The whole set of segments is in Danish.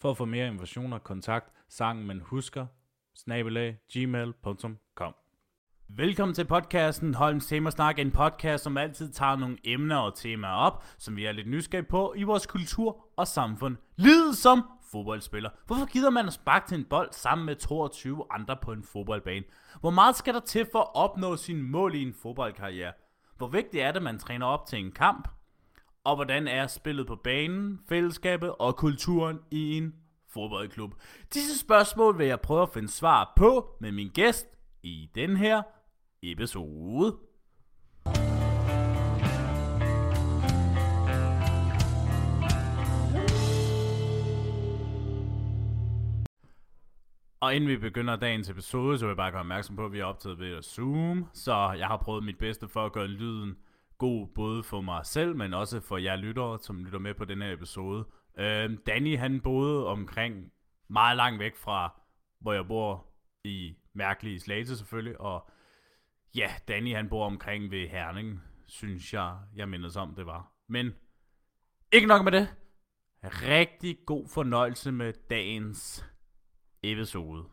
For at få mere informationer, kontakt sangen man husker, snabelag, gmail.com. Velkommen til podcasten Holms Temasnak, en podcast, som altid tager nogle emner og temaer op, som vi er lidt nysgerrige på i vores kultur og samfund. Lid som fodboldspiller. Hvorfor gider man at sparke til en bold sammen med 22 andre på en fodboldbane? Hvor meget skal der til for at opnå sin mål i en fodboldkarriere? Hvor vigtigt er det, at man træner op til en kamp? Og hvordan er spillet på banen, fællesskabet og kulturen i en fodboldklub? Disse spørgsmål vil jeg prøve at finde svar på med min gæst i den her episode. Og inden vi begynder dagens episode, så vil jeg bare gøre opmærksom på, at vi er optaget ved at Zoom. Så jeg har prøvet mit bedste for at gøre lyden god både for mig selv, men også for jer lyttere, som lytter med på den her episode. Øh, Danny han boede omkring meget langt væk fra, hvor jeg bor i mærkelige Slagelse selvfølgelig, og ja, Danny han bor omkring ved Herning, synes jeg, jeg mindes om det var. Men ikke nok med det. Rigtig god fornøjelse med dagens episode.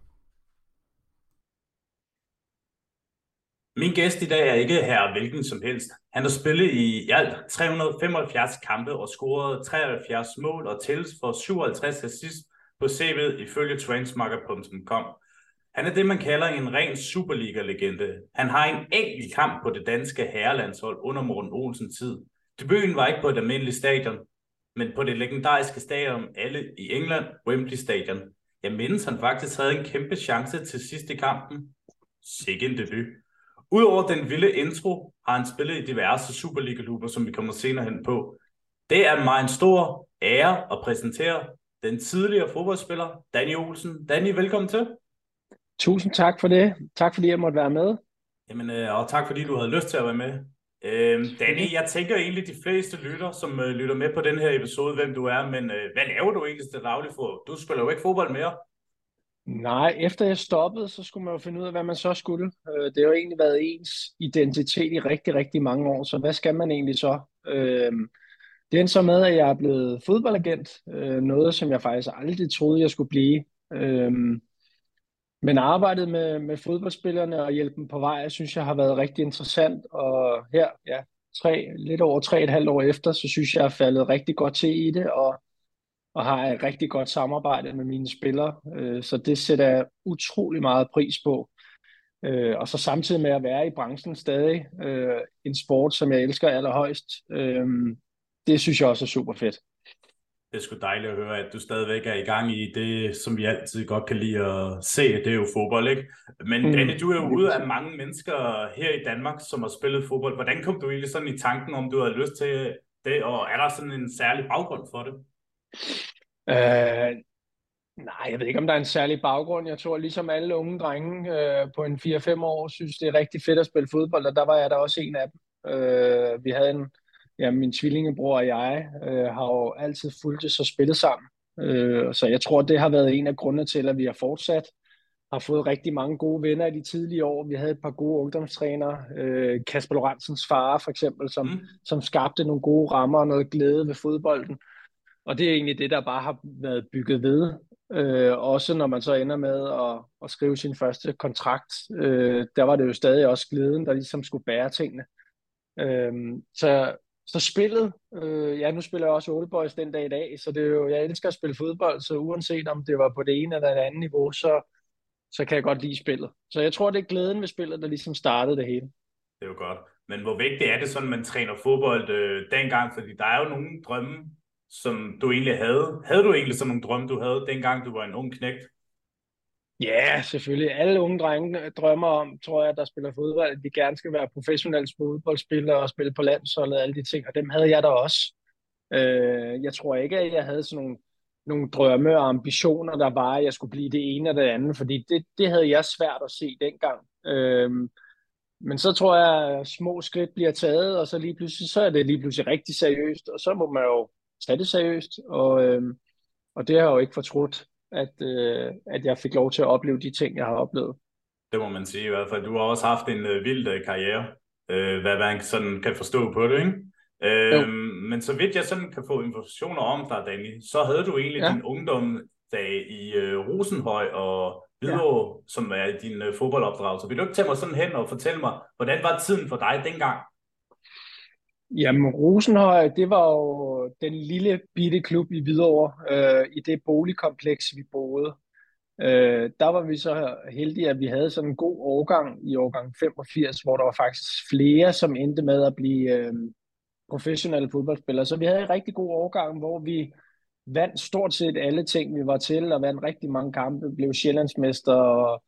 Min gæst i dag er ikke her hvilken som helst. Han har spillet i alt 375 kampe og scoret 73 mål og tælles for 57 assist på CV'et ifølge transmarker.com. Han er det, man kalder en ren Superliga-legende. Han har en enkelt kamp på det danske herrelandshold under Morten Olsens tid. Debuten var ikke på et almindeligt stadion, men på det legendariske stadion alle i England, Wembley Stadion. Jeg mindes, han faktisk havde en kæmpe chance til sidste kampen. Sikke en debut. Udover den vilde intro, har han spillet i diverse Superliga-klubber, som vi kommer senere hen på. Det er mig en stor ære at præsentere den tidligere fodboldspiller, Danny Olsen. Danny, velkommen til. Tusind tak for det. Tak fordi jeg måtte være med. Jamen, øh, og tak fordi du havde lyst til at være med. Øh, Danny, jeg tænker egentlig, de fleste lytter, som øh, lytter med på den her episode, hvem du er, men øh, hvad laver du egentlig til daglig for? Du spiller jo ikke fodbold mere. Nej, efter jeg stoppede, så skulle man jo finde ud af, hvad man så skulle. Øh, det har jo egentlig været ens identitet i rigtig, rigtig mange år, så hvad skal man egentlig så? Øhm, det endte så med, at jeg er blevet fodboldagent, øh, noget som jeg faktisk aldrig troede, jeg skulle blive. Øhm, men arbejdet med, med fodboldspillerne og hjælpe dem på vej, jeg synes jeg har været rigtig interessant, og her, ja, tre, lidt over tre et halvt år efter, så synes jeg, jeg er faldet rigtig godt til i det, og og har et rigtig godt samarbejde med mine spillere, øh, så det sætter jeg utrolig meget pris på. Øh, og så samtidig med at være i branchen stadig, øh, en sport, som jeg elsker allerhøjst, det synes jeg også er super fedt. Det er sgu dejligt at høre, at du stadigvæk er i gang i det, som vi altid godt kan lide at se, det er jo fodbold, ikke? Men mm. Danny, du er jo ude af mange mennesker her i Danmark, som har spillet fodbold. Hvordan kom du egentlig sådan i tanken, om du havde lyst til det, og er der sådan en særlig baggrund for det? Øh, nej, jeg ved ikke, om der er en særlig baggrund. Jeg tror, ligesom alle unge drenge øh, på en 4-5 år, synes, det er rigtig fedt at spille fodbold, og der var jeg da også en af dem. Øh, vi havde en, ja, min tvillingebror og jeg øh, har jo altid fulgt og spillet sammen. Øh, så jeg tror, det har været en af grundene til, at vi har fortsat. Har fået rigtig mange gode venner i de tidlige år. Vi havde et par gode ungdomstrænere. Øh, Kasper Lorentzens far for eksempel, som, mm. som skabte nogle gode rammer og noget glæde ved fodbolden. Og det er egentlig det, der bare har været bygget ved. Øh, også når man så ender med at, at skrive sin første kontrakt, øh, der var det jo stadig også glæden, der ligesom skulle bære tingene. Øh, så, så spillet, øh, ja nu spiller jeg også Old Boys den dag i dag, så det er jo, jeg elsker at spille fodbold, så uanset om det var på det ene eller det andet niveau, så, så kan jeg godt lide spillet. Så jeg tror, det er glæden ved spillet, der ligesom startede det hele. Det er jo godt. Men hvor vigtigt er det sådan, man træner fodbold øh, dengang? Fordi der er jo nogle drømme, som du egentlig havde. Havde du egentlig sådan nogle drømme, du havde, dengang du var en ung knægt? Ja, yeah, selvfølgelig. Alle unge drenge øh, drømmer om, tror jeg, der spiller fodbold, at de gerne skal være professionelle fodboldspillere og spille på landsholdet og alle de ting, og dem havde jeg da også. Øh, jeg tror ikke, at jeg havde sådan nogle nogle drømme og ambitioner, der var, at jeg skulle blive det ene eller det andet, fordi det, det havde jeg svært at se dengang. Øh, men så tror jeg, at små skridt bliver taget, og så lige pludselig, så er det lige pludselig rigtig seriøst, og så må man jo tage det seriøst, og, øhm, og det har jeg jo ikke fortrudt, at, øh, at jeg fik lov til at opleve de ting, jeg har oplevet. Det må man sige i hvert fald. Du har også haft en øh, vild øh, karriere, øh, hvad man sådan kan forstå på det, ikke? Øh, men så vidt jeg sådan kan få informationer om dig, Danny, så havde du egentlig ja. din ungdom dag i øh, Rosenhøj og Hvidovre, ja. som er din øh, fodboldopdragelse. Vil du ikke tage mig sådan hen og fortælle mig, hvordan var tiden for dig dengang? Jamen, Rosenhøj, det var jo den lille bitte klub i Hvidovre, øh, i det boligkompleks, vi boede. Øh, der var vi så heldige, at vi havde sådan en god årgang i årgang 85, hvor der var faktisk flere, som endte med at blive øh, professionelle fodboldspillere. Så vi havde en rigtig god årgang, hvor vi vandt stort set alle ting, vi var til, og vandt rigtig mange kampe, blev Sjællandsmester, og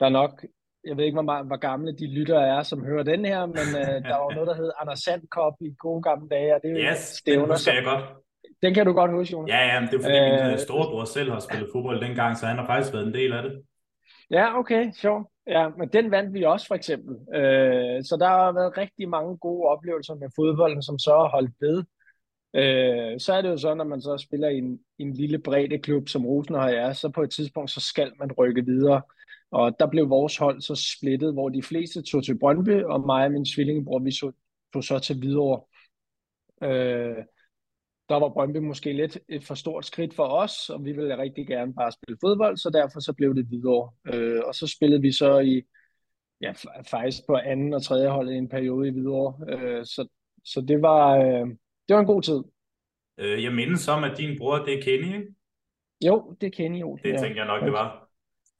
der er nok, jeg ved ikke, hvor, hvor gamle de lytter er, som hører den her, men øh, der var noget, der hed Anders Sand Cup i gode gamle dage, og det er yes, stævner, den husker jeg godt. Den kan du godt huske, Jonas. Ja, ja, men det er fordi, øh, min storebror selv har spillet fodbold dengang, så han har faktisk været en del af det. Ja, okay, sjovt. Ja, men den vandt vi også for eksempel. Øh, så der har været rigtig mange gode oplevelser med fodbolden, som så har holdt ved. Øh, så er det jo sådan, når man så spiller i en, en lille bredde klub, som Rosenhøj er, så på et tidspunkt, så skal man rykke videre. Og der blev vores hold så splittet, hvor de fleste tog til Brøndby, og mig og min tvillingebror, vi tog, tog så til Hvidovre. Øh, der var Brøndby måske lidt et for stort skridt for os, og vi ville rigtig gerne bare spille fodbold, så derfor så blev det videre. Øh, og så spillede vi så i, ja, faktisk på anden og tredje hold i en periode i videre. Øh, så, så det var, øh, det var en god tid. Øh, jeg mindes om, at din bror, det er Kenny, ikke? Jo, det er Kenny, jo. Det ja. tænker jeg nok, det var.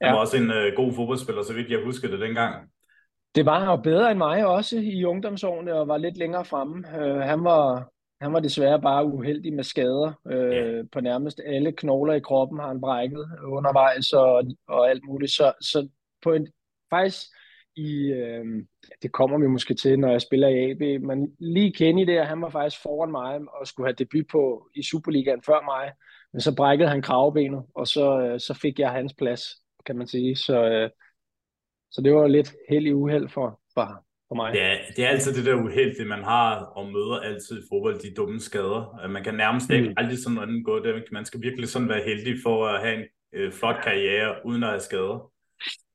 Han ja. var også en øh, god fodboldspiller, så vidt jeg husker det dengang. Det var han jo bedre end mig også i ungdomsårene, og var lidt længere fremme. Øh, han var, han var desværre bare uheldig med skader. Øh, yeah. På nærmest alle knogler i kroppen har han brækket undervejs og, og alt muligt. Så, så på en, faktisk i, øh, det kommer vi måske til, når jeg spiller i AB, men lige Kenny der, han var faktisk foran mig og skulle have debut på i Superligaen før mig. Men så brækkede han kravbenet, og så, øh, så fik jeg hans plads, kan man sige. Så, øh, så det var lidt held i uheld for, for, for mig. Ja, det er altid det der uheldige, man har og møder altid i fodbold, de dumme skader. Man kan nærmest ikke mm. aldrig sådan noget gå det. Man skal virkelig sådan være heldig for at have en øh, flot karriere, uden at have skader.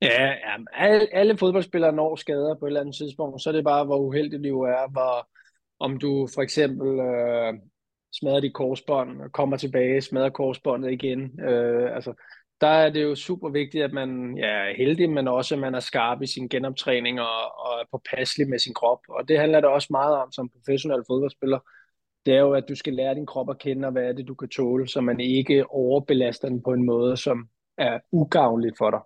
Ja, ja alle, alle fodboldspillere når skader på et eller andet tidspunkt, så er det bare, hvor uheldig du er, hvor, om du for eksempel øh, smadrer dit korsbånd, kommer tilbage, smadrer korsbåndet igen. Øh, altså, der er det jo super vigtigt, at man ja, er heldig, men også at man er skarp i sin genoptræning og, og er påpasselig med sin krop. Og det handler det også meget om som professionel fodboldspiller. Det er jo, at du skal lære din krop at kende, og hvad er det, du kan tåle, så man ikke overbelaster den på en måde, som er ugavnligt for dig.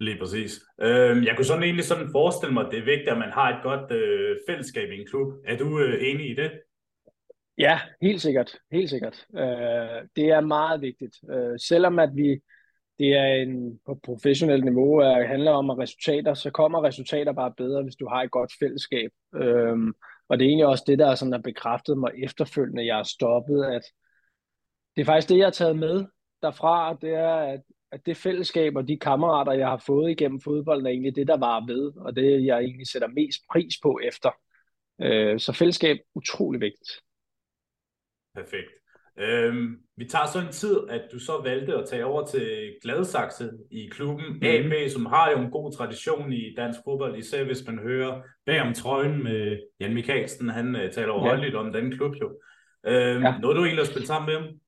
Lige præcis. Øh, jeg kunne sådan egentlig sådan forestille mig, at det er vigtigt, at man har et godt øh, fællesskab i en klub. Er du øh, enig i det? Ja, helt sikkert. Helt sikkert. Øh, det er meget vigtigt. Øh, selvom at vi det er en på professionelt niveau, at handler om at resultater, så kommer resultater bare bedre, hvis du har et godt fællesskab. Øhm, og det er egentlig også det, der sådan har bekræftet mig efterfølgende, jeg har stoppet, at det er faktisk det, jeg har taget med derfra, det er, at, at det fællesskab og de kammerater, jeg har fået igennem fodbolden, er egentlig det, der var ved, og det, jeg egentlig sætter mest pris på efter. Øh, så fællesskab utrolig vigtigt. Perfekt. Øhm, vi tager så en tid, at du så valgte at tage over til Gladsaxe i klubben mm. AB, som har jo en god tradition i dansk fodbold, især hvis man hører bag om trøjen med Jan Mikkelsen, han uh, taler overholdeligt ja. om den klub jo. Øhm, ja. Nåede du egentlig at spille sammen med ham?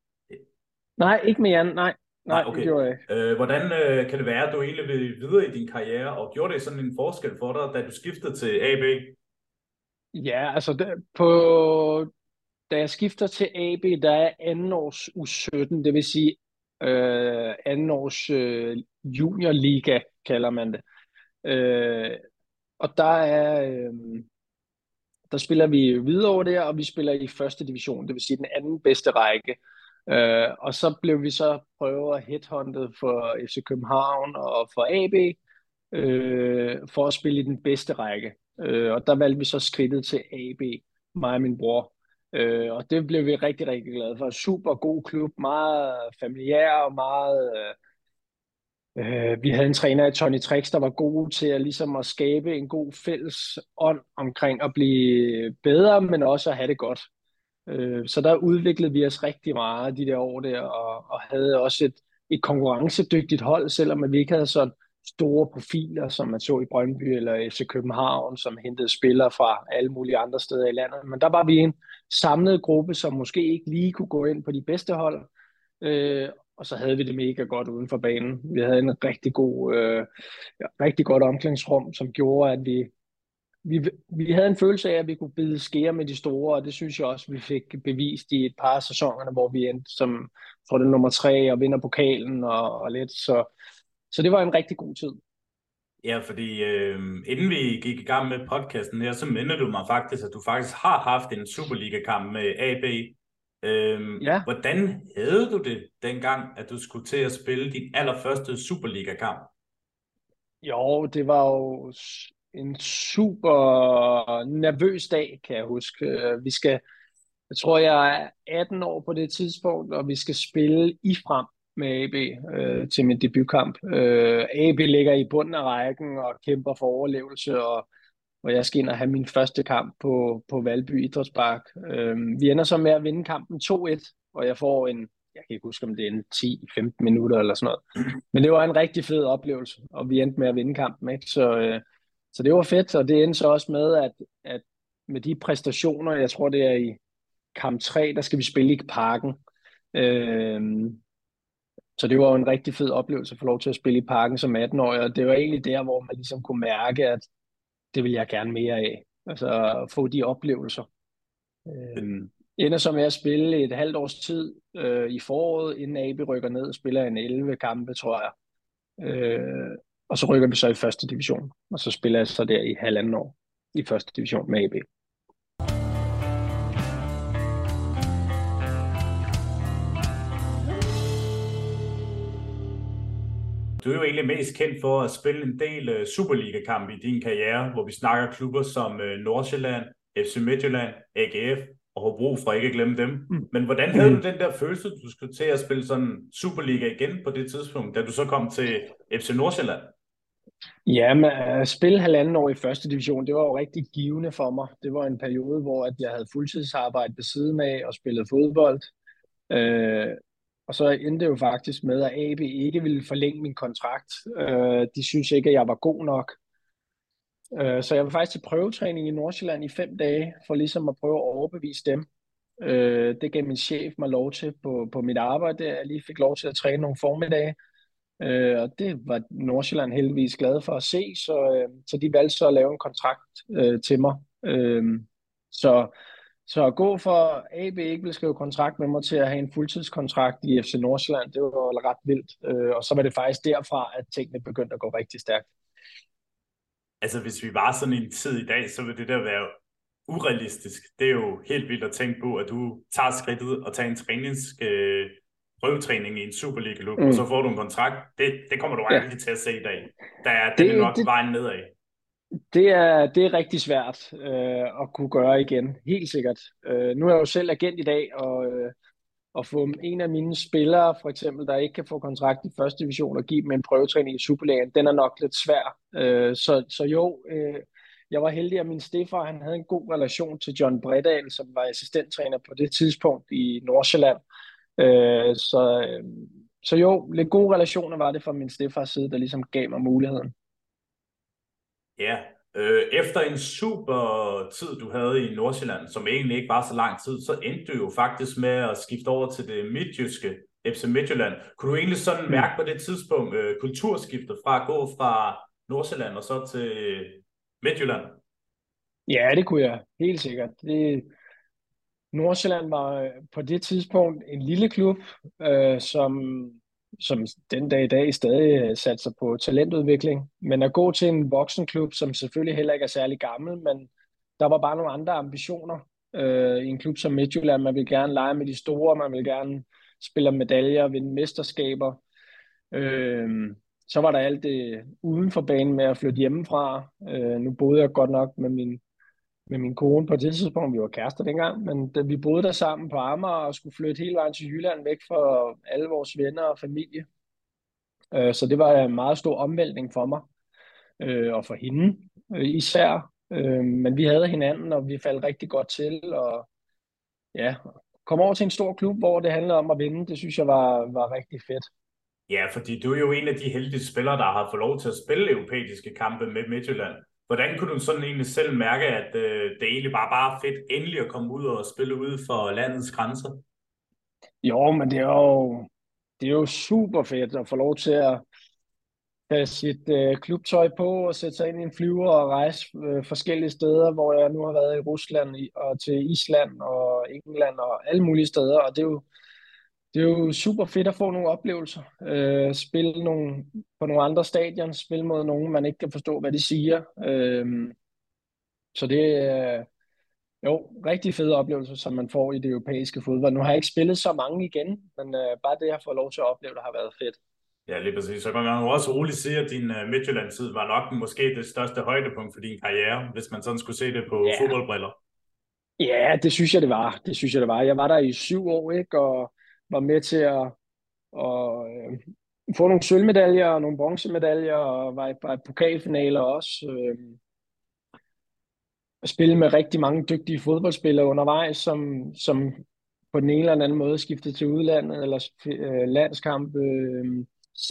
Nej, ikke med Jan, nej. Nej, okay. det gjorde jeg ikke. Øh, hvordan øh, kan det være, at du egentlig vil videre i din karriere, og gjorde det sådan en forskel for dig, da du skiftede til AB? Ja, altså det, på da jeg skifter til AB, der er anden års U17, det vil sige øh, anden års øh, juniorliga, kalder man det. Øh, og der er øh, der spiller vi videre over der, og vi spiller i første division, det vil sige den anden bedste række. Øh, og så blev vi så prøvet headhunted for FC København og for AB, øh, for at spille i den bedste række. Øh, og der valgte vi så skridtet til AB, mig og min bror. Øh, og det blev vi rigtig, rigtig glade for. Super god klub, meget familiær og meget... Øh, øh vi havde en træner i Tony Trix, der var god til at, ligesom at skabe en god fælles ånd omkring at blive bedre, men også at have det godt. Øh, så der udviklede vi os rigtig meget de der år der, og, og havde også et, et konkurrencedygtigt hold, selvom vi ikke havde sådan store profiler, som man så i Brøndby eller FC København, som hentede spillere fra alle mulige andre steder i landet. Men der var vi en samlet gruppe, som måske ikke lige kunne gå ind på de bedste hold, øh, og så havde vi det mega godt uden for banen. Vi havde en rigtig god, øh, rigtig godt omklædningsrum, som gjorde, at vi, vi, vi havde en følelse af, at vi kunne bide skære med de store, og det synes jeg også, vi fik bevist i et par af sæsonerne, hvor vi endte som, tror det nummer tre og vinder pokalen og, og lidt. Så, så det var en rigtig god tid. Ja, fordi øh, inden vi gik i gang med podcasten her, så minder du mig faktisk, at du faktisk har haft en Superliga-kamp med AB. Øhm, ja. Hvordan havde du det dengang, at du skulle til at spille din allerførste Superliga-kamp? Jo, det var jo en super nervøs dag, kan jeg huske. Vi skal, jeg tror, jeg er 18 år på det tidspunkt, og vi skal spille i frem med AB øh, til min debutkamp. Øh, AB ligger i bunden af rækken og kæmper for overlevelse, og, og jeg skal ind og have min første kamp på, på Valby Idrætspark. Øh, vi ender så med at vinde kampen 2-1, og jeg får en, jeg kan ikke huske, om det er en 10-15 minutter eller sådan noget. Men det var en rigtig fed oplevelse, og vi endte med at vinde kampen. Ikke? Så, øh, så det var fedt, og det endte så også med, at, at med de præstationer, jeg tror det er i kamp 3, der skal vi spille i parken. Øh, så det var jo en rigtig fed oplevelse at få lov til at spille i parken som 18-årig, og det var egentlig der, hvor man ligesom kunne mærke, at det vil jeg gerne mere af. Altså at få de oplevelser. Øhm, ender så med at spille et halvt års tid øh, i foråret, inden AB rykker ned og spiller en 11 kampe, tror jeg. Øh, og så rykker vi så i første division, og så spiller jeg så der i halvanden år i første division med AB. Du er jo egentlig mest kendt for at spille en del uh, Superliga-kampe i din karriere, hvor vi snakker klubber som uh, Nordsjælland, FC Midtjylland, AGF og Hobro, for ikke at glemme dem. Mm. Men hvordan havde mm. du den der følelse, du skulle til at spille sådan Superliga igen på det tidspunkt, da du så kom til FC Nordsjælland? Ja, men at spille halvanden år i første division, det var jo rigtig givende for mig. Det var en periode, hvor at jeg havde fuldtidsarbejde ved siden af og spillede fodbold. Øh, og så endte det jo faktisk med, at AB ikke ville forlænge min kontrakt. Øh, de synes ikke, at jeg var god nok. Øh, så jeg var faktisk til prøvetræning i Nordsjælland i fem dage, for ligesom at prøve at overbevise dem. Øh, det gav min chef mig lov til på, på mit arbejde, jeg lige fik lov til at træne nogle formiddage. Øh, og det var Nordsjælland heldigvis glad for at se, så, øh, så de valgte så at lave en kontrakt øh, til mig. Øh, så så at gå for AB ikke vil skrive kontrakt med mig til at have en fuldtidskontrakt i FC Nordsjælland, det var ret vildt. Øh, og så var det faktisk derfra, at tingene begyndte at gå rigtig stærkt. Altså hvis vi var sådan en tid i dag, så ville det der være urealistisk. Det er jo helt vildt at tænke på, at du tager skridtet og tager en trænings, øh, prøvetræning i en Superliga-klub, mm. og så får du en kontrakt. Det, det kommer du aldrig ja. til at se i dag. Der er det, det er nok det, vejen nedad. Det er, det er rigtig svært øh, at kunne gøre igen, helt sikkert. Øh, nu er jeg jo selv agent i dag, og øh, at få en af mine spillere, for eksempel, der ikke kan få kontrakt i første division, og give dem en prøvetræning i Superligaen, den er nok lidt svær. Øh, så, så jo, øh, jeg var heldig, at min stefar han havde en god relation til John Bredal, som var assistenttræner på det tidspunkt i Nordsjælland. Øh, så, øh, så jo, lidt gode relationer var det fra min stefars side, der ligesom gav mig muligheden. Ja, øh, efter en super tid, du havde i Nordsjælland, som egentlig ikke var så lang tid, så endte du jo faktisk med at skifte over til det midtjyske FC Midtjylland. Kunne du egentlig sådan mm. mærke på det tidspunkt øh, kulturskiftet fra at gå fra Nordsjælland og så til Midtjylland? Ja, det kunne jeg helt sikkert. Det, Nordsjælland var øh, på det tidspunkt en lille klub, øh, som som den dag i dag stadig øh, satser på talentudvikling. Men at gå til en voksenklub, som selvfølgelig heller ikke er særlig gammel, men der var bare nogle andre ambitioner øh, i en klub som Midtjylland. Man vil gerne lege med de store, man vil gerne spille medaljer, vinde mesterskaber. Øh, så var der alt det uden for banen med at flytte hjemmefra. Øh, nu boede jeg godt nok med min med min kone på det tidspunkt. Vi var kærester dengang, men da vi boede der sammen på Amager og skulle flytte hele vejen til Jylland væk fra alle vores venner og familie. Øh, så det var en meget stor omvæltning for mig øh, og for hende øh, især. Øh, men vi havde hinanden, og vi faldt rigtig godt til. Og ja, kom over til en stor klub, hvor det handlede om at vinde. Det synes jeg var, var rigtig fedt. Ja, fordi du er jo en af de heldige spillere, der har fået lov til at spille europæiske kampe med Midtjylland. Hvordan kunne du sådan egentlig selv mærke, at øh, det egentlig bare bare fedt endelig at komme ud og spille ude for landets grænser? Jo, men det er jo, det er jo super fedt at få lov til at tage sit øh, klubtøj på og sætte sig ind i en flyver og rejse øh, forskellige steder, hvor jeg nu har været i Rusland og til Island og England og alle mulige steder. Og det er jo, det er jo super fedt at få nogle oplevelser. Øh, spille nogle, på nogle andre stadion, spille mod nogen, man ikke kan forstå, hvad de siger. Øh, så det er jo rigtig fede oplevelser, som man får i det europæiske fodbold. Nu har jeg ikke spillet så mange igen, men øh, bare det, jeg får lov til at opleve, der har været fedt. Ja, lige præcis. Så kan man jo også roligt sige, at din uh, Midtjylland-tid var nok måske det største højdepunkt for din karriere, hvis man sådan skulle se det på yeah. fodboldbriller. Ja, det synes jeg, det var. Det synes jeg, det var. Jeg var der i syv år, ikke? Og var med til at, at øh, få nogle sølvmedaljer og nogle bronzemedaljer, og var i, var i pokalfinaler også. Øh, spille med rigtig mange dygtige fodboldspillere undervejs, som, som på den ene eller anden måde skiftede til udlandet eller øh, landskamp. Øh,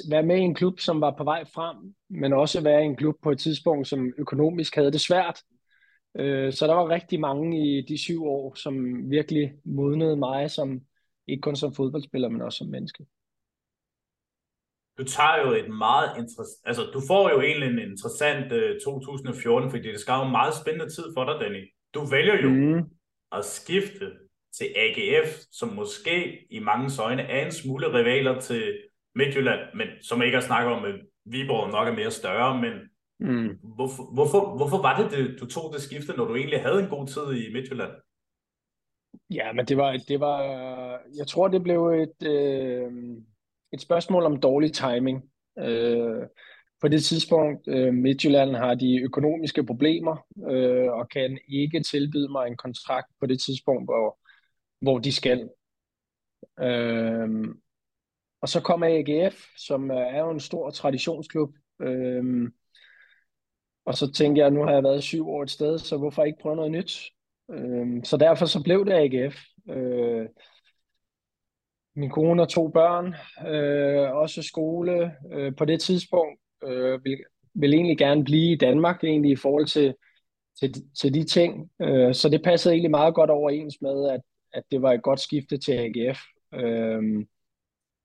være med i en klub, som var på vej frem, men også være i en klub på et tidspunkt, som økonomisk havde det svært. Øh, så der var rigtig mange i de syv år, som virkelig modnede mig som ikke kun som fodboldspiller, men også som menneske. Du tager jo et meget interessant, altså du får jo egentlig en interessant øh, 2014, fordi det skal jo en meget spændende tid for dig, Danny. Du vælger jo mm. at skifte til AGF, som måske i mange øjne er en smule rivaler til Midtjylland, men som ikke har snakket om, at Viborg nok er mere større, men mm. hvorfor, hvorfor, hvorfor var det, det, du tog det skifte, når du egentlig havde en god tid i Midtjylland? Ja, men det var, det var jeg tror, det blev et, øh, et spørgsmål om dårlig timing. Øh, på det tidspunkt, øh, Midtjylland har de økonomiske problemer, øh, og kan ikke tilbyde mig en kontrakt på det tidspunkt, hvor, hvor de skal. Øh, og så kommer AGF, som er jo en stor traditionsklub. Øh, og så tænkte jeg, nu har jeg været syv år et sted, så hvorfor ikke prøve noget nyt? Øh, så derfor så blev det AGF. Øh, min kone og to børn, øh, også skole øh, på det tidspunkt, øh, vil, vil egentlig gerne blive i Danmark egentlig i forhold til, til, til de ting. Øh, så det passede egentlig meget godt overens med, at, at det var et godt skifte til AGF. Øh,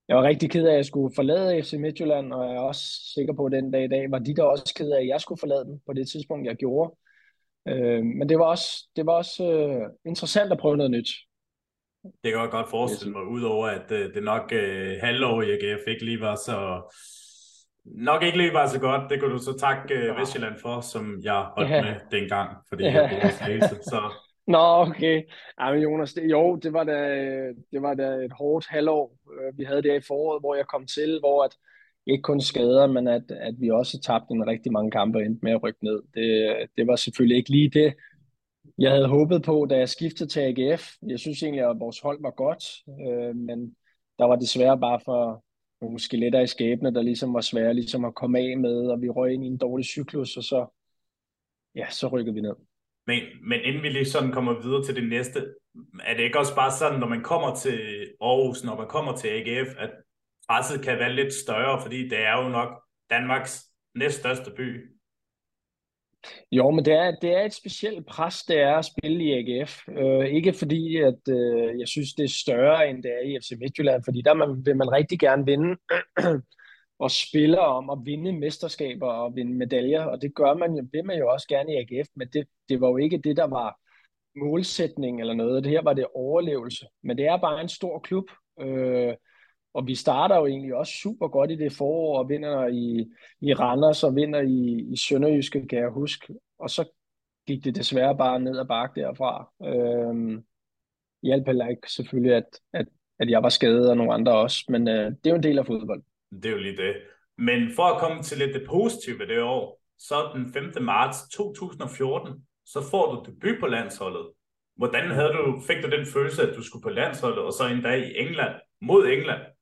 jeg var rigtig ked af, at jeg skulle forlade FC Midtjylland, og jeg er også sikker på, at den dag i dag var de der også ked af, at jeg skulle forlade dem på det tidspunkt, jeg gjorde. Øh, men det var også, det var også øh, interessant at prøve noget nyt. Det kan jeg godt forestille mig, udover at øh, det nok øh, halvår i AGF ikke lige var så... Nok ikke lige var så godt. Det kunne du så takke øh, Vestjylland for, som jeg holdt ja. med dengang, fordi ja. jeg Slagelse. Så... Nå, okay. Ja, men Jonas, det, jo, det var, da, det var da et hårdt halvår, øh, vi havde det i foråret, hvor jeg kom til, hvor at, ikke kun skader, men at, at vi også tabte en rigtig mange kampe og endte med at rykke ned. Det, det var selvfølgelig ikke lige det, jeg havde håbet på, da jeg skiftede til AGF. Jeg synes egentlig, at vores hold var godt, øh, men der var desværre bare for nogle skeletter i skæbne, der ligesom var svære ligesom at komme af med, og vi røg ind i en dårlig cyklus, og så, ja, så rykkede vi ned. Men, men inden vi lige sådan kommer videre til det næste, er det ikke også bare sådan, når man kommer til Aarhus, når man kommer til AGF, at presset kan være lidt større, fordi det er jo nok Danmarks næststørste by. Jo, men det er, det er et specielt pres, det er at spille i AGF. Øh, ikke fordi, at øh, jeg synes, det er større, end det er i FC Midtjylland, fordi der man, vil man rigtig gerne vinde og spiller om at vinde mesterskaber og vinde medaljer, og det gør man jo, vil man jo også gerne i AGF, men det, det var jo ikke det, der var målsætning eller noget. Det her var det overlevelse. Men det er bare en stor klub, øh, og vi starter jo egentlig også super godt i det forår, og vinder i, i Randers og vinder i, i Sønderjyske, kan jeg huske. Og så gik det desværre bare ned ad bakke derfra. Øhm, hjalp heller ikke selvfølgelig, at, at, at jeg var skadet og nogle andre også, men øh, det er jo en del af fodbold. Det er jo lige det. Men for at komme til lidt det positive det år, så den 5. marts 2014, så får du debut på landsholdet. Hvordan havde du, fik du den følelse, at du skulle på landsholdet, og så en dag i England, mod England?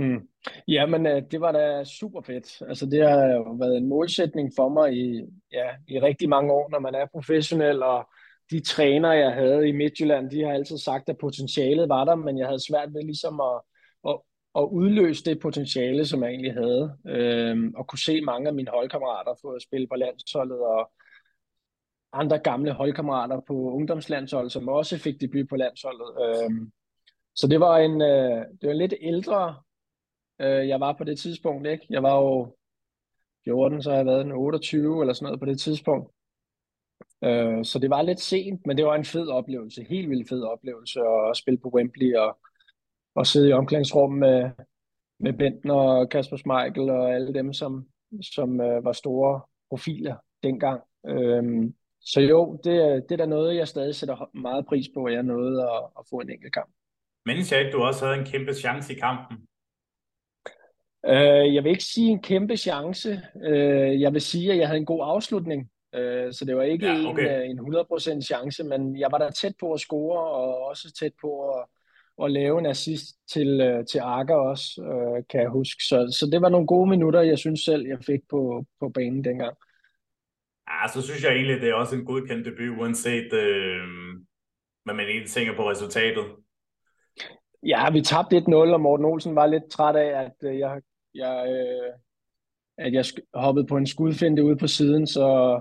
Mm. Jamen, men øh, det var da super fedt. Altså, det har jo været en målsætning for mig i, ja, i rigtig mange år, når man er professionel, og de træner, jeg havde i Midtjylland, de har altid sagt, at potentialet var der, men jeg havde svært ved ligesom at, at, at udløse det potentiale, som jeg egentlig havde, øhm, og kunne se mange af mine holdkammerater få at spille på landsholdet, og andre gamle holdkammerater på ungdomslandsholdet, som også fik debut på landsholdet. Øhm, så det var en, øh, det var en lidt ældre, øh, jeg var på det tidspunkt, ikke? Jeg var jo 14, så har jeg været en 28 eller sådan noget på det tidspunkt. Øh, så det var lidt sent, men det var en fed oplevelse, helt vildt fed oplevelse at spille på Wembley og, og sidde i omklædningsrum med, med Bentner og Kasper Schmeichel og alle dem, som, som øh, var store profiler dengang. Øh, så jo, det, det er da noget, jeg stadig sætter meget pris på, at jeg nåede at, at få en enkelt kamp. Men jeg ikke, du også havde en kæmpe chance i kampen? Øh, jeg vil ikke sige en kæmpe chance. Øh, jeg vil sige, at jeg havde en god afslutning. Øh, så det var ikke ja, okay. en, øh, en 100% chance, men jeg var der tæt på at score, og også tæt på at, at lave en assist til, øh, til Arker også, øh, kan jeg huske. Så, så det var nogle gode minutter, jeg synes selv, jeg fik på, på banen dengang. Ja, så synes jeg egentlig, det er også en godkendt debut, uanset øh, hvad man egentlig tænker på resultatet. Ja, vi tabte 1-0, og Morten Olsen var lidt træt af, at øh, jeg, jeg, øh, at jeg hoppede på en skudfinde ude på siden, så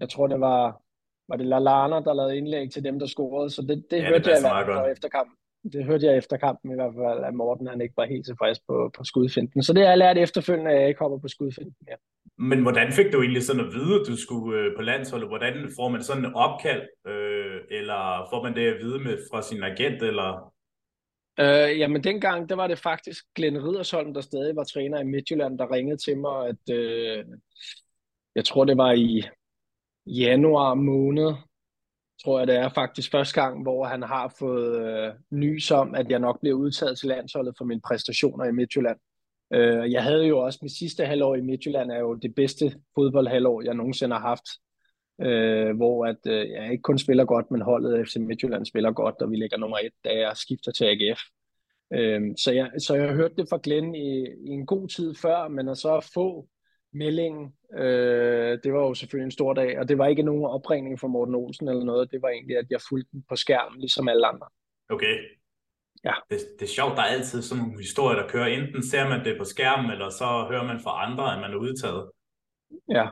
jeg tror, det var, var det Lallana, der lavede indlæg til dem, der scorede, så det, det ja, hørte det jeg i hvert efter kampen. Det hørte jeg efter kampen i hvert fald, at Morten han ikke var helt tilfreds på, på skudfinden. Så det har jeg lært efterfølgende, at jeg ikke hopper på skudfinden mere. Men hvordan fik du egentlig sådan at vide, at du skulle øh, på landsholdet? Hvordan får man sådan en opkald? Øh, eller får man det at vide med fra sin agent? Eller? Øh, jamen dengang, der var det faktisk Glenn Ridersholm, der stadig var træner i Midtjylland, der ringede til mig, at øh, jeg tror det var i januar måned, tror jeg det er faktisk første gang, hvor han har fået øh, nys om, at jeg nok bliver udtaget til landsholdet for mine præstationer i Midtjylland. Øh, jeg havde jo også mit sidste halvår i Midtjylland er jo det bedste fodboldhalvår, jeg nogensinde har haft. Øh, hvor at, øh, jeg ikke kun spiller godt, men holdet FC Midtjylland spiller godt, og vi ligger nummer et, da jeg skifter til AGF. Øh, så, jeg, så jeg hørte det fra Glenn i, i en god tid før, men at så få meldingen, øh, det var jo selvfølgelig en stor dag, og det var ikke nogen opringning fra Morten Olsen eller noget, det var egentlig, at jeg fulgte den på skærmen, ligesom alle andre. Okay, Ja. Det, det er sjovt, der er altid sådan nogle historier, der kører. Enten ser man det på skærmen, eller så hører man fra andre, at man er udtaget. Ja.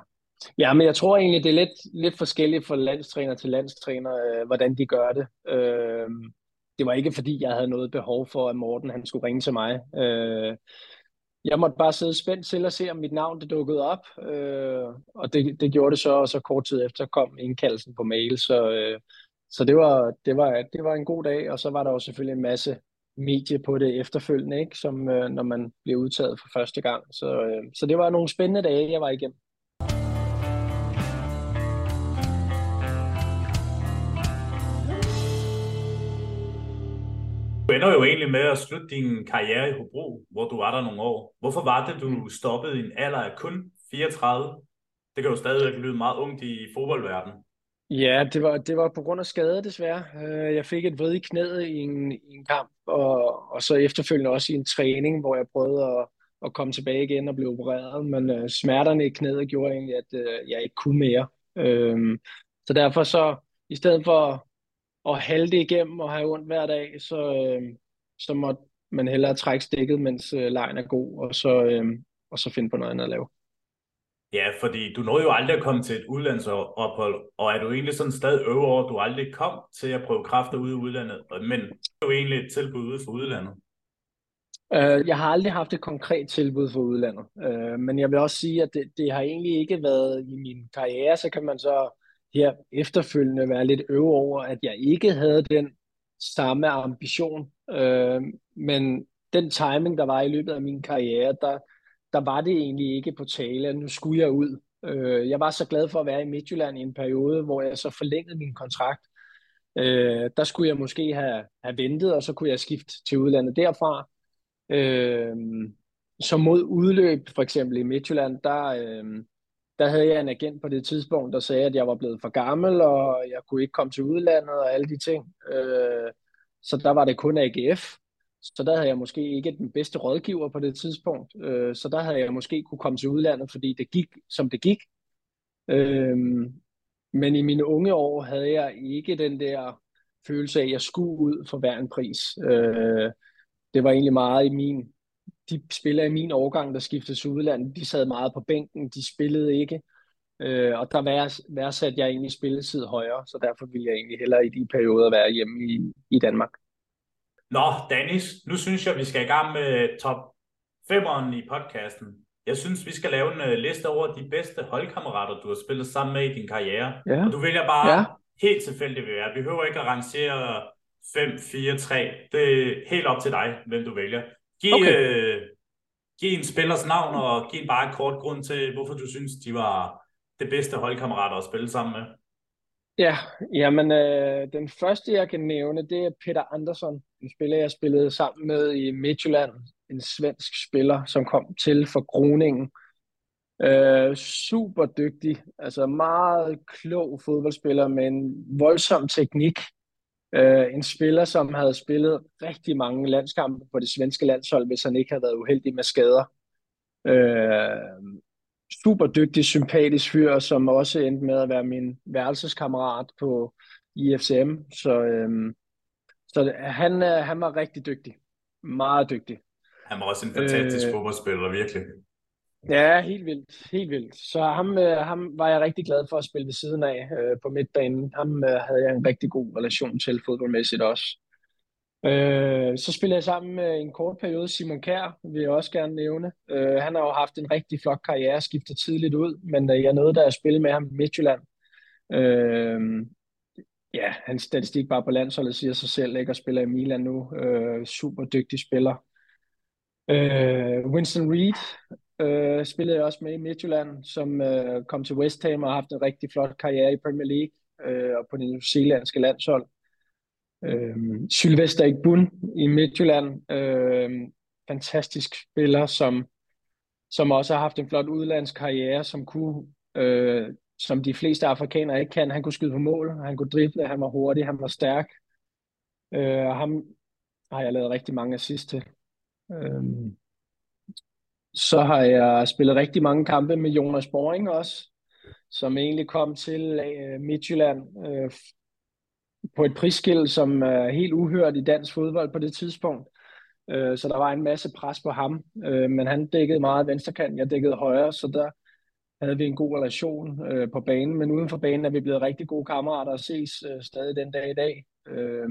Ja, men jeg tror egentlig, det er lidt, lidt forskelligt fra landstræner til landstræner, øh, hvordan de gør det. Øh, det var ikke, fordi jeg havde noget behov for, at Morten han skulle ringe til mig. Øh, jeg måtte bare sidde spændt til at se, om mit navn det dukkede op, øh, og det, det gjorde det så, og så kort tid efter kom indkaldelsen på mail, så, øh, så det var, det, var, det var en god dag, og så var der jo selvfølgelig en masse medie på det efterfølgende, ikke? Som, øh, når man bliver udtaget for første gang. Så, øh, så det var nogle spændende dage, jeg var igennem. Ender jo egentlig med at slutte din karriere i Hobro, hvor du var der nogle år. Hvorfor var det, du stoppede i en alder af kun 34? Det kan jo stadigvæk lyde meget ungt i fodboldverdenen. Ja, det var, det var på grund af skade desværre. Øh, jeg fik et vrid i knæet i en, i en kamp, og, og så efterfølgende også i en træning, hvor jeg prøvede at, at komme tilbage igen og blive opereret, men uh, smerterne i knæet gjorde egentlig, at uh, jeg ikke kunne mere. Uh, så derfor så, i stedet for at halte igennem og have ondt hver dag, så, uh, så måtte man hellere trække stikket, mens uh, lejen er god, og så, uh, og så finde på noget andet at lave. Ja, fordi du nåede jo aldrig at komme til et udlandsophold, og er du egentlig sådan stadig øver over, at du aldrig kom til at prøve kræfter ude i udlandet, men det er jo egentlig et tilbud ude for udlandet? Uh, jeg har aldrig haft et konkret tilbud for udlandet, uh, men jeg vil også sige, at det, det har egentlig ikke været i min karriere, så kan man så her efterfølgende være lidt øve over, at jeg ikke havde den samme ambition, Øh, men den timing, der var i løbet af min karriere, der, der var det egentlig ikke på tale, at nu skulle jeg ud. Øh, jeg var så glad for at være i Midtjylland i en periode, hvor jeg så forlængede min kontrakt. Øh, der skulle jeg måske have, have ventet, og så kunne jeg skifte til udlandet derfra. Øh, så mod udløb, for eksempel i Midtjylland, der, øh, der havde jeg en agent på det tidspunkt, der sagde, at jeg var blevet for gammel, og jeg kunne ikke komme til udlandet og alle de ting. Øh, så der var det kun AGF. Så der havde jeg måske ikke den bedste rådgiver på det tidspunkt. Øh, så der havde jeg måske kunne komme til udlandet, fordi det gik, som det gik. Øh, men i mine unge år havde jeg ikke den der følelse af, at jeg skulle ud for hver en pris. Øh, det var egentlig meget i min... De spillere i min årgang, der skiftede til udlandet, de sad meget på bænken, de spillede ikke. Øh, og der værdsatte jeg egentlig spilletid højere, så derfor ville jeg egentlig hellere i de perioder være hjemme i, i Danmark. Nå, Danis, nu synes jeg, vi skal i gang med top 5'eren i podcasten. Jeg synes, vi skal lave en uh, liste over de bedste holdkammerater, du har spillet sammen med i din karriere. Ja. Og du vælger bare ja. helt tilfældigt, vil være. Vi behøver ikke at rangere 5, 4, 3. Det er helt op til dig, hvem du vælger. Giv, okay. uh, giv en spillers navn, og giv bare en kort grund til, hvorfor du synes, de var det bedste holdkammerater at spille sammen med. Ja, jamen øh, den første, jeg kan nævne, det er Peter Andersson. En spiller, jeg spillede sammen med i Midtjylland. En svensk spiller, som kom til for Groningen. Øh, super dygtig, altså meget klog fodboldspiller med en voldsom teknik. Øh, en spiller, som havde spillet rigtig mange landskampe på det svenske landshold, hvis han ikke havde været uheldig med skader. Øh, super dygtig, sympatisk fyr, som også endte med at være min værelseskammerat på IFCM. Så, øhm, så han, øh, han var rigtig dygtig. Meget dygtig. Han var også en fantastisk øh, fodboldspiller, virkelig. Ja, helt vildt. Helt vildt. Så ham, øh, ham var jeg rigtig glad for at spille ved siden af øh, på midtbanen. Ham øh, havde jeg en rigtig god relation til fodboldmæssigt også. Øh, så spillede jeg sammen med en kort periode Simon Kær, vil jeg også gerne nævne. Øh, han har jo haft en rigtig flot karriere, skiftet tidligt ud, men øh, jeg nåede da at spille med ham i Midtjylland. Øh, ja, hans statistik bare på landsholdet siger sig selv, ikke? at spiller i Milan nu. Øh, super dygtig spiller. Øh, Winston Reed øh, spillede jeg også med i Midtjylland, som øh, kom til West Ham og har haft en rigtig flot karriere i Premier League øh, og på det new landshold. Øh, Sylvester Igbun i Midtjylland, øh, fantastisk spiller, som, som også har haft en flot udlandskarriere, som kunne, øh, som de fleste afrikanere ikke kan. Han kunne skyde på mål, han kunne drible, han var hurtig, han var stærk. Øh, ham har jeg lavet rigtig mange assist til. Øh, så har jeg spillet rigtig mange kampe med Jonas Boring også, som egentlig kom til øh, Midtjylland øh, på et prisskilt, som er helt uhørt i dansk fodbold på det tidspunkt. Øh, så der var en masse pres på ham, øh, men han dækkede meget venstrekant, jeg dækkede højre, så der havde vi en god relation øh, på banen, men uden for banen er vi blevet rigtig gode kammerater og ses øh, stadig den dag i dag. Øh,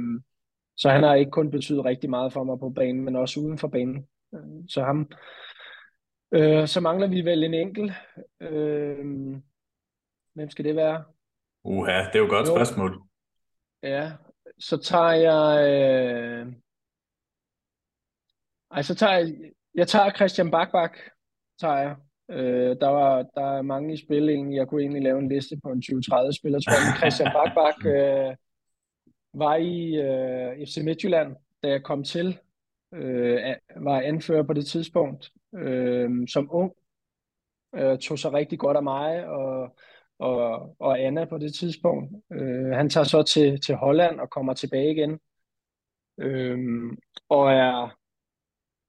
så han har ikke kun betydet rigtig meget for mig på banen, men også uden for banen. Øh, så ham, så mangler vi vel en enkelt. Hvem skal det være? Uha, det er jo et godt jo. spørgsmål. Ja, så tager jeg... Øh... Ej, så tager jeg... Jeg tager Christian Bakbak, tager jeg. Øh, der, var, der er mange i spil egentlig. Jeg kunne egentlig lave en liste på en 20-30 spiller, tror jeg. Christian Bakbak øh, var i øh, FC Midtjylland, da jeg kom til. Øh, var anfører på det tidspunkt. Øh, som ung. Øh, tog sig rigtig godt af mig, og og, og Anna på det tidspunkt. Øh, han tager så til, til Holland og kommer tilbage igen. Øh, og er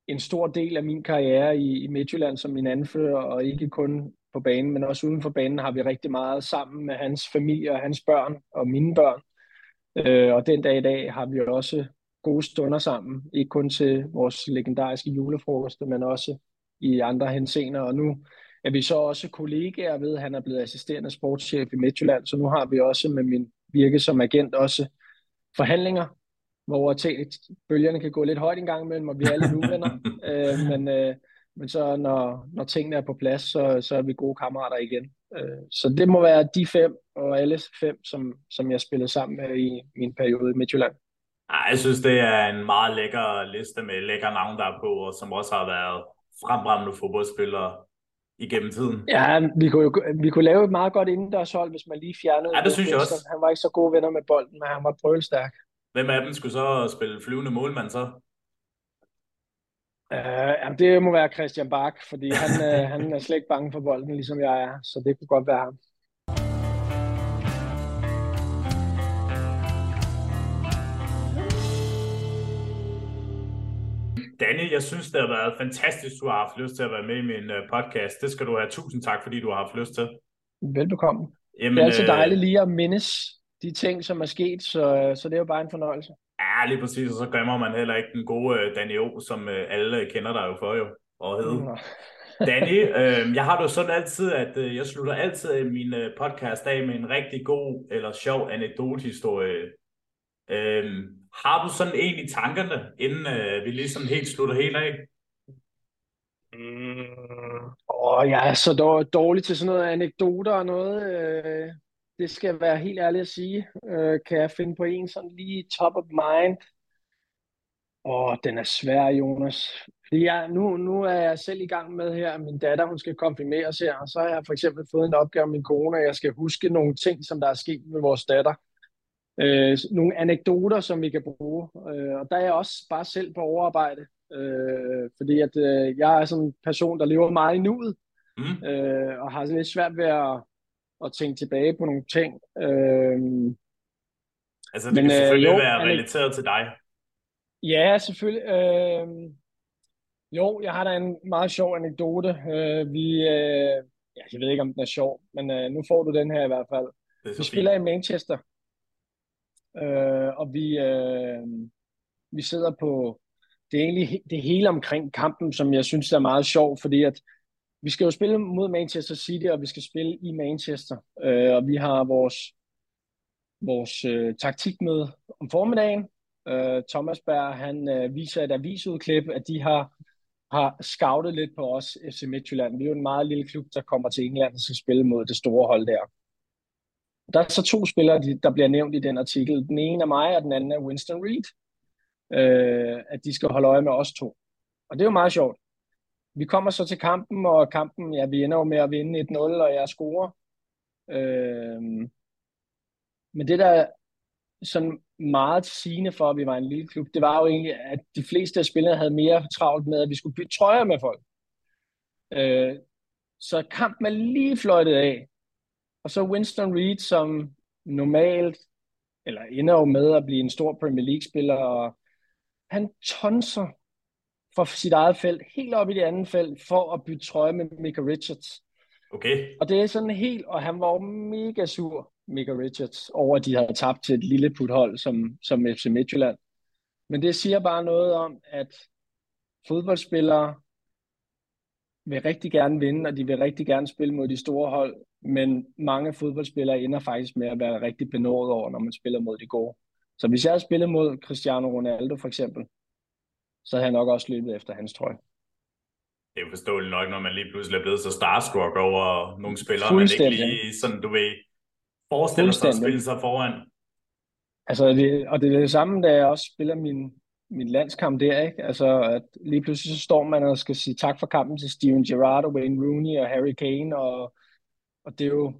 en stor del af min karriere i, i Midtjylland som min anfører, og ikke kun på banen, men også uden for banen har vi rigtig meget sammen med hans familie og hans børn og mine børn. Øh, og den dag i dag har vi også gode stunder sammen, ikke kun til vores legendariske julefrokoster, men også i andre henseender. Og nu er vi så også kollegaer ved, han er blevet assisterende sportschef i Midtjylland, så nu har vi også med min virke som agent også forhandlinger, hvor bølgerne kan gå lidt højt en gang imellem, og vi er alle uvenner. øh, men, øh, men så når, når tingene er på plads, så, så er vi gode kammerater igen. Øh, så det må være de fem, og alle fem, som, som jeg spillede sammen med i min periode i Midtjylland. Jeg synes, det er en meget lækker liste med lækker navn, der er på, og som også har været frembrændende fodboldspillere igennem tiden. Ja, vi kunne, jo, vi kunne lave et meget godt indendørshold, hvis man lige fjernede Ja, det synes jeg også. Han var ikke så gode venner med bolden, men han var prøvelstærk. Hvem af dem skulle så spille flyvende målmand så? Uh, jamen, det må være Christian Bak, fordi han, uh, han er slet ikke bange for bolden, ligesom jeg er, så det kunne godt være ham. Danny, jeg synes, det har været fantastisk, du har haft lyst til at være med i min uh, podcast. Det skal du have tusind tak, fordi du har haft lyst til. Velbekomme. Jamen, det er altid dejligt lige at mindes de ting, som er sket, så, så det er jo bare en fornøjelse. Ja, lige præcis, og så glemmer man heller ikke den gode uh, Danny O, som alle kender dig jo for jo, og hed. Danny, øh, jeg har jo sådan altid, at øh, jeg slutter altid min øh, podcast af med en rigtig god eller sjov anekdotehistorie. Øh, har du sådan en i tankerne, inden øh, vi ligesom helt slutter helt af? Mm, åh, jeg er så dårlig til sådan noget anekdoter og noget. Øh, det skal være helt ærligt at sige. Øh, kan jeg finde på en sådan lige top of mind? Åh, den er svær, Jonas. Fordi jeg, nu, nu er jeg selv i gang med her, at min datter hun skal konfirmeres her, og så har jeg for eksempel fået en opgave med min kone, at jeg skal huske nogle ting, som der er sket med vores datter. Øh, nogle anekdoter, som vi kan bruge. Øh, og der er jeg også bare selv på overarbejde. Øh, fordi at øh, jeg er sådan en person, der lever meget i nuet, mm. øh, og har sådan lidt svært ved at, at tænke tilbage på nogle ting. Øh, altså det men, kan selvfølgelig øh, jo, være relateret til dig. Ja, selvfølgelig. Øh, jo, jeg har da en meget sjov anekdote. Øh, vi, øh, ja, jeg ved ikke, om den er sjov, men øh, nu får du den her i hvert fald. Vi spiller i Manchester, øh, og vi, øh, vi sidder på det, er egentlig det hele omkring kampen, som jeg synes er meget sjov, fordi at vi skal jo spille mod Manchester City, og vi skal spille i Manchester, øh, og vi har vores, vores øh, taktikmøde om formiddagen. Øh, Thomas Berg, han øh, viser et avisudklip, at de har har scoutet lidt på os, FC Midtjylland. Vi er jo en meget lille klub, der kommer til England og skal spille mod det store hold der. Der er så to spillere, der bliver nævnt i den artikel. Den ene er mig, og den anden er Winston Reed. Øh, at de skal holde øje med os to. Og det er jo meget sjovt. Vi kommer så til kampen, og kampen, ja, vi ender jo med at vinde 1-0, og jeg scorer. Øh, men det, der sådan meget sigende for, at vi var en lille klub, det var jo egentlig, at de fleste af spillerne havde mere travlt med, at vi skulle bytte trøjer med folk. Øh, så kampen er lige fløjtet af. Og så Winston Reed, som normalt, eller ender jo med at blive en stor Premier League-spiller, og han tonser for sit eget felt, helt op i det andet felt, for at bytte trøje med Mika Richards. Okay. Og det er sådan helt, og han var jo mega sur. Mika Richards, over at de havde tabt til et lille puthold som, som FC Midtjylland. Men det siger bare noget om, at fodboldspillere vil rigtig gerne vinde, og de vil rigtig gerne spille mod de store hold, men mange fodboldspillere ender faktisk med at være rigtig benådet over, når man spiller mod de gode. Så hvis jeg havde spillet mod Cristiano Ronaldo for eksempel, så havde jeg nok også løbet efter hans trøje. Det er jo forståeligt nok, når man lige pludselig er blevet så starstruck over nogle spillere, man ikke lige sådan, du ved, forestiller sig at spille sig foran. Altså, det, og det er det samme, da jeg også spiller min, min landskamp der, ikke? Altså, at lige pludselig så står man og skal sige tak for kampen til Steven Gerrard og Wayne Rooney og Harry Kane, og, og det er jo,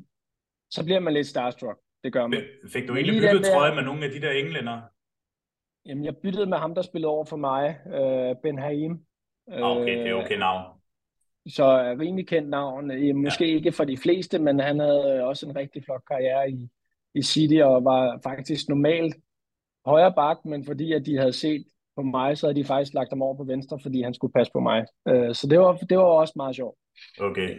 så bliver man lidt starstruck. Det gør man. Fik du egentlig byttet trøje med nogle af de der englænder? Jamen, jeg byttede med ham, der spillede over for mig, øh, Ben Haim. Ah, okay, det er okay navn. Så er rimelig kendt navn. Øh, måske ja. ikke for de fleste, men han havde også en rigtig flot karriere i, i City og var faktisk normalt højre bak, men fordi at de havde set på mig, så havde de faktisk lagt ham over på venstre, fordi han skulle passe på mig. Øh, så det var, det var også meget sjovt. Okay,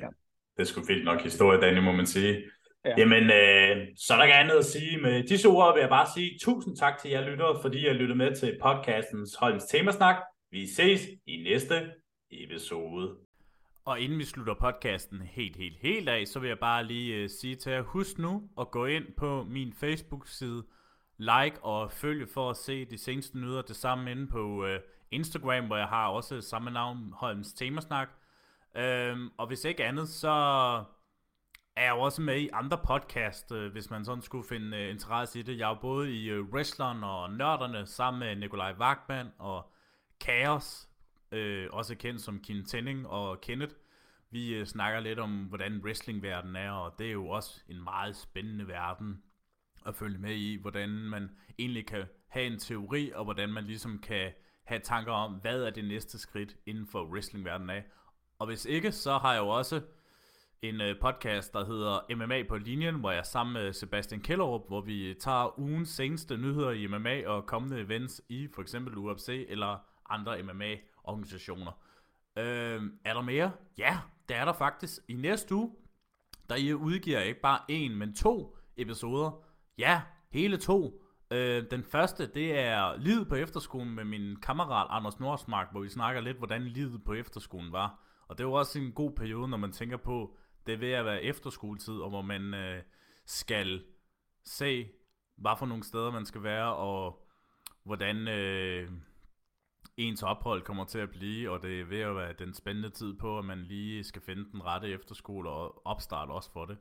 det er sgu fint nok historie, Danny, må man sige. Ja. Jamen, øh, så er der ikke andet at sige. Med disse ord vil jeg bare sige tusind tak til jer lyttere, fordi jeg lyttede med til podcastens Holms Temasnak. Vi ses i næste episode. Og inden vi slutter podcasten helt, helt, helt af, så vil jeg bare lige uh, sige til jer, husk nu at gå ind på min Facebook-side, like og følge for at se de seneste nyheder. Det samme inde på uh, Instagram, hvor jeg har også samme navn, Holms Temasnak. Øhm, og hvis ikke andet, så er jeg jo også med i andre podcast, øh, hvis man sådan skulle finde øh, interesse i det. Jeg er jo både i øh, Wrestleren og Nørderne, sammen med Nikolaj Wagman og Chaos, øh, også kendt som Kim Tenning og Kenneth. Vi øh, snakker lidt om, hvordan wrestlingverdenen er, og det er jo også en meget spændende verden at følge med i, hvordan man egentlig kan have en teori, og hvordan man ligesom kan have tanker om, hvad er det næste skridt inden for wrestlingverdenen af. Og hvis ikke, så har jeg jo også en øh, podcast, der hedder MMA på linjen, hvor jeg er sammen med Sebastian Kellerup, hvor vi tager ugens seneste nyheder i MMA og kommende events i for eksempel UFC eller andre MMA-organisationer. Øh, er der mere? Ja, det er der faktisk. I næste uge, der udgiver ikke bare en, men to episoder. Ja, hele to. Øh, den første, det er livet på efterskolen med min kammerat Anders Nordsmark, hvor vi snakker lidt, hvordan livet på efterskolen var. Og det var også en god periode, når man tænker på, det er ved at være efterskoletid, og hvor man øh, skal se, hvad for nogle steder man skal være, og hvordan øh, ens ophold kommer til at blive, og det er ved at være den spændende tid på, at man lige skal finde den rette efterskole og opstarte også for det.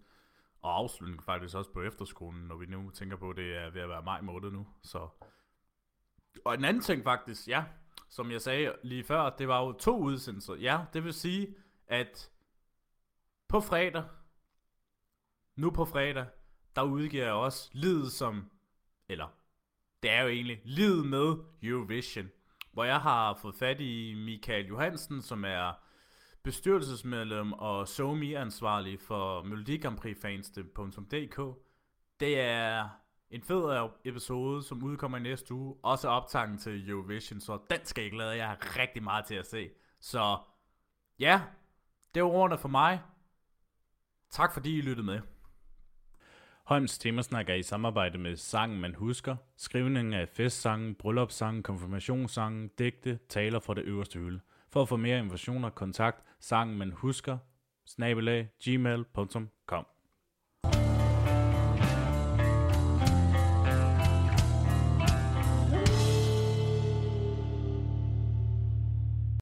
Og afslutning faktisk også på efterskolen, når vi nu tænker på, at det er ved at være maj måned nu. Så. Og en anden ting faktisk, ja, som jeg sagde lige før, det var jo to udsendelser. Ja, det vil sige, at på fredag, nu på fredag, der udgiver jeg også lid som, eller det er jo egentlig lid med Eurovision, hvor jeg har fået fat i Michael Johansen, som er bestyrelsesmedlem og somi ansvarlig for Melodi Grand Prix fansdk Det er en fed episode, som udkommer i næste uge. Også optagen til Eurovision, så den skal jeg glæde. Jeg har rigtig meget til at se. Så ja, det var ordene for mig. Tak fordi I lyttede med. Holms Temasnak er i samarbejde med Sangen Man Husker, skrivning af festsangen, bryllupssangen, konfirmationssangen, digte, taler fra det øverste hylde. For at få mere informationer, kontakt sangen man husker, snabelag, gmail.com.